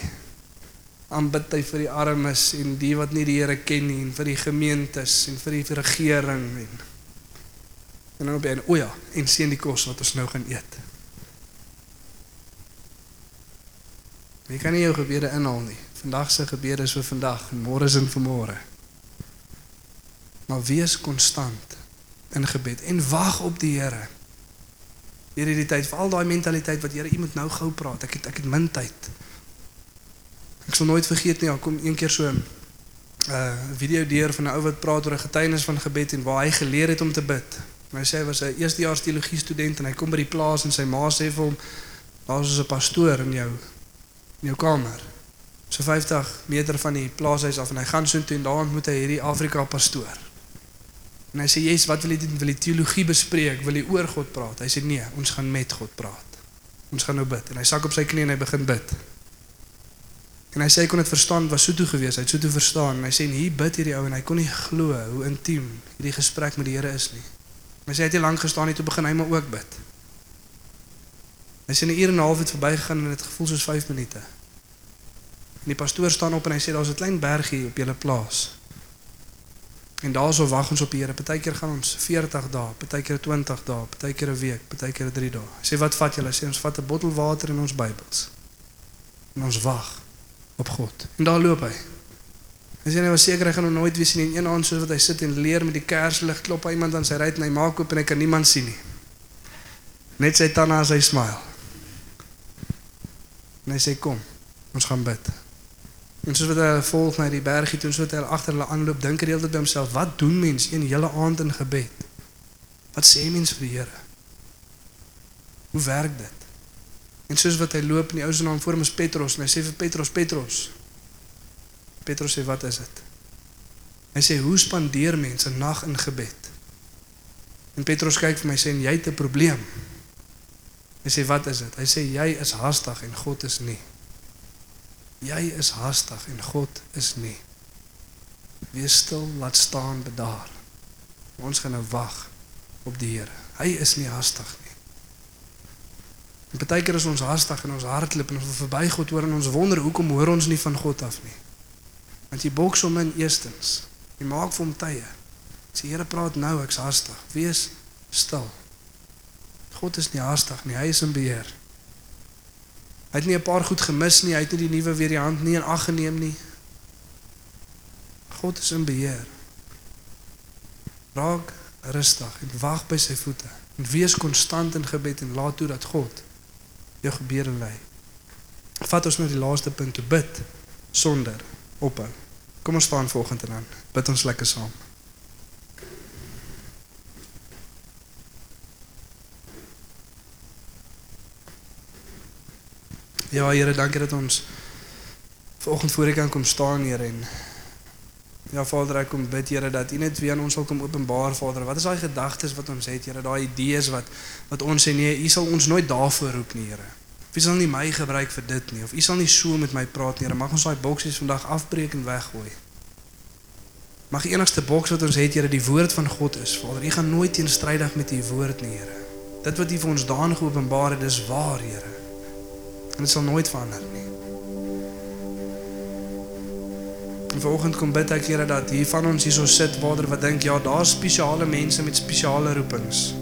Speaker 2: Aanbid hy vir die armes en die wat nie die Here ken nie en vir die gemeentes en vir die regering en en dan op en o ja, en sien die kos wat ons nou gaan eet. Jy kan nie jou gebede inhaal nie. Vandag se gebede is vir vandag en môre is vir môre. Maar wees konstant in gebed en wag op die Here. Hier hierdie tyd, veral daai mentaliteit wat Here, U moet nou gou praat. Ek het ek het min tyd. Ek sal nooit vergeet nie, kom een keer so 'n uh, video deur van 'n ou wat praat oor 'n getuienis van gebed en waar hy geleer het om te bid. En hy sê hy was 'n eerstejaars teologie student en hy kom by die plaas en sy ma sê vir hom daar's 'n pastoor in jou in jou kamer. So 50 meter van die plaashuis af en hy gaan so toe en daar ontmoet hy hierdie Afrika pastoor. En hy sê Jesus, wat wil jy doen? Wil jy teologie bespreek? Wil jy oor God praat? Hy sê nee, ons gaan met God praat. Ons gaan nou bid. En hy sak op sy knie en hy begin bid. En hy sê hy kon dit verstaan, was so toe gewees, hy het so toe verstaan. En hy sê hier bid hierdie ou en hy kon nie glo hoe intiem hierdie gesprek met die Here is nie. Hy sê hy het nie lank gestaan nie toe begin hy maar ook bid. Hy sê 'n uur en 'n half het verbygegaan en dit gevoel soos 5 minute. En die pastoor staan op en hy sê daar's 'n klein bergie op julle plaas. En daarso wag ons op die Here. Partykeer gaan ons 40 dae, partykeer 20 dae, partykeer 'n week, partykeer 3 dae. Hy sê wat vat julle? Sê ons vat 'n bottel water en ons Bybels. En ons wag op God. En daar loop hy. Hy sê hy was seker hy gaan hom nooit weer sien nie. Een aand soos wat hy sit en leer met die kerslig, klop hy iemand aan sy ruit en hy maak oop en hy kan niemand sien nie. Net sy tande as hy smile. En hy sê kom, ons gaan bid. En soos wat hy volg na die bergie toe, soos wat hy agter hulle aanloop, dink hy heeltyd by homself, wat doen mens een hele aand in gebed? Wat sê mens vir die Here? Hoe werk dit? En soos wat hy loop en die ou se naam voor hom is Petrus en hy sê vir Petrus, Petrus. Petrus sê wat is dit? Hy sê hoe spandeer mense 'n nag in gebed? En Petrus kyk vir my sê en jy het 'n probleem. Hy sê wat is dit? Hy sê jy is haastig en God is nie. Jy is haastig en God is nie. Wees stil, laat staan, bedaar. Ons gaan nou wag op die Here. Hy is nie haastig nie. En baie keer is ons haastig en ons hardloop en ons wil verby God hoor en ons wonder hoekom hoor ons nie van God af nie. Want jy boks hom in eerstens. Jy maak vir hom tye. Sê Here praat nou, ek's haastig. Wees stil. God is nie haastig nie, hy is in beheer. Hy het nie 'n paar goed gemis nie, hy het nie die nuwe variant nie in ag geneem nie. God is in beheer. Raak rustig en wag by sy voete en wees konstant in gebed en laat toe dat God jou gebede lei. Vat ons nou die laaste punt te bid sonder ophou. Kom ons staan volgende dan. Bid ons lekker saam. Ja, Here, dankie dat ons vanoggend voor U kan kom staan, Here en Ja Vader, ek kom bid Here dat U net weer aan ons sal kom openbaar, Vader. Wat is daai gedagtes wat ons het, Here? Daai idees wat wat ons sê nee, U sal ons nooit daarvoor roep nie, Here. U sal nie my gebruik vir dit nie of U sal nie so met my praat nie, Here. Mag ons daai boksies vandag afbreek en weggooi. Mag die enigste boks wat ons het, Here, die woord van God is, Vader. U gaan nooit teenstrydig met U woord nie, Here. Dit wat U vir ons daan geopenbaar het, dis waar, Here. En dit sal nooit verander nie. En vanoggend kom bid ek Here dat hier van ons hierso sit Vader wat dink ja, daar's spesiale mense met spesiale roepings.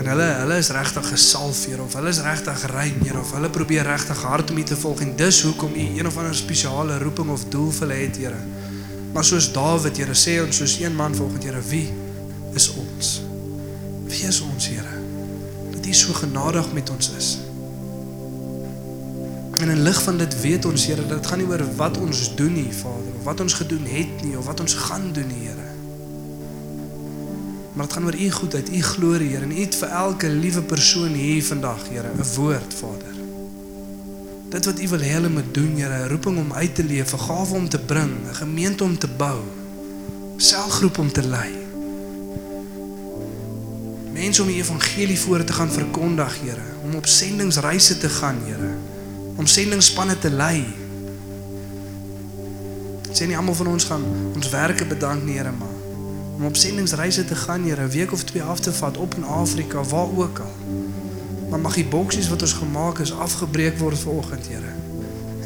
Speaker 2: En hulle hulle is regtig gesalf Here of hulle is regtig rein Here of hulle probeer regtig hard om U te volg en dis hoekom U een of ander spesiale roeping of doel vir hulle het Here. Maar soos Dawid Here sê ons soos een man volgens Here wie is ons? Wie is ons, Here? Dat U so genadig met ons is. En in lig van dit weet ons, Here, dat dit gaan nie oor wat ons doen nie, Vader, of wat ons gedoen het nie of wat ons gaan doen nie, Here. Maar dit gaan oor U goedheid, U glorie, Here, en U het vir elke liewe persoon hier vandag, Here, 'n woord, Vader. Dit wat U wil hê hulle moet doen, Here, 'n roeping om uit te leef, 'n gawe om te bring, 'n gemeente om te bou, selgroep om te lei. Mense om die evangelie voor te gaan verkondig, Here, om op sendingsreise te gaan, Here, om sendingsspanne te lei. Sê nie almal van ons gaan ons werke bedank nie, Here, maar om op sendingsreise te gaan, Here, 'n week of twee af te vat op in Afrika, waar ook al. Maar mag die boksies wat ons gemaak is afgebreek word vanoggend, Here.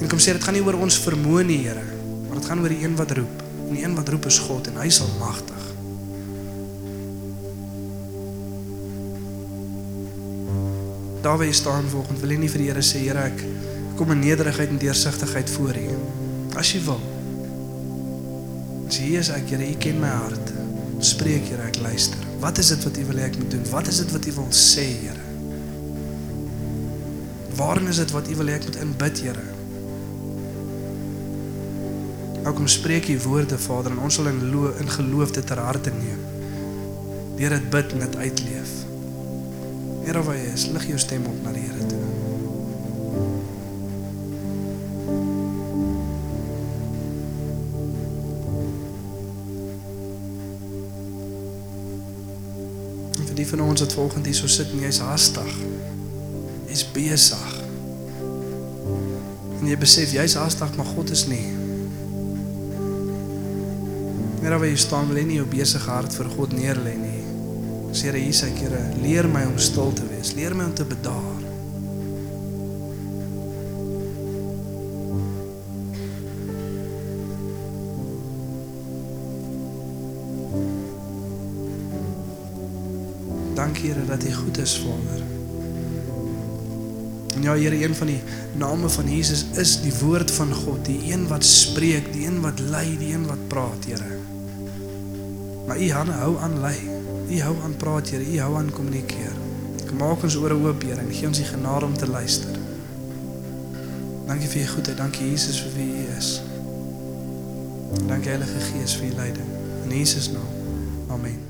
Speaker 2: En kom sê dit gaan nie oor ons vermoë nie, Here, maar dit gaan oor die een wat roep. En die een wat roep is God en hy sal magtig. Daar waar jy staan vanoggend, wil jy nie vir die Here sê, Here, ek kom in nederigheid en deursigtigheid voor U. As jy wil. Is ek, Here, U ken my hart. Spreek, Here, ek luister. Wat is dit wat U wil hê ek moet doen? Wat is dit wat U wil sê, Here? Waarin is dit wat U wil hê ek moet inbid, Here? Nou kom spreek U woorde, Vader, en ons sal in lo in geloof dit ter harte neem. Deur dit bid en dit uitleef. Here, waar jy is, lig jou stem op na die Here toe. Van ons wat volgend hier so sit en jy's haastig. Jy's besig. En jy besef jy's haastig, maar God is nie. Net waar jy staan, wil jy nie jou besige hart vir God neerlê nie. Sê Here Jesus, ek Here, leer my om stil te wees. Leer my om te bedaar. Dankie Here dat U goed is, Vader. En ja Here, een van die name van Jesus is die woord van God, die een wat spreek, die een wat lei, die een wat praat, Here. Maar U hande hou aan lei. U hou aan praat, Here. U hou aan kommunikeer. Kom maak ons ore oop, Here, en gee ons die genade om te luister. Dankie vir u goedheid. Dankie Jesus vir wie u is. Dankie Heilige Gees vir u leiding. In Jesus naam. Amen.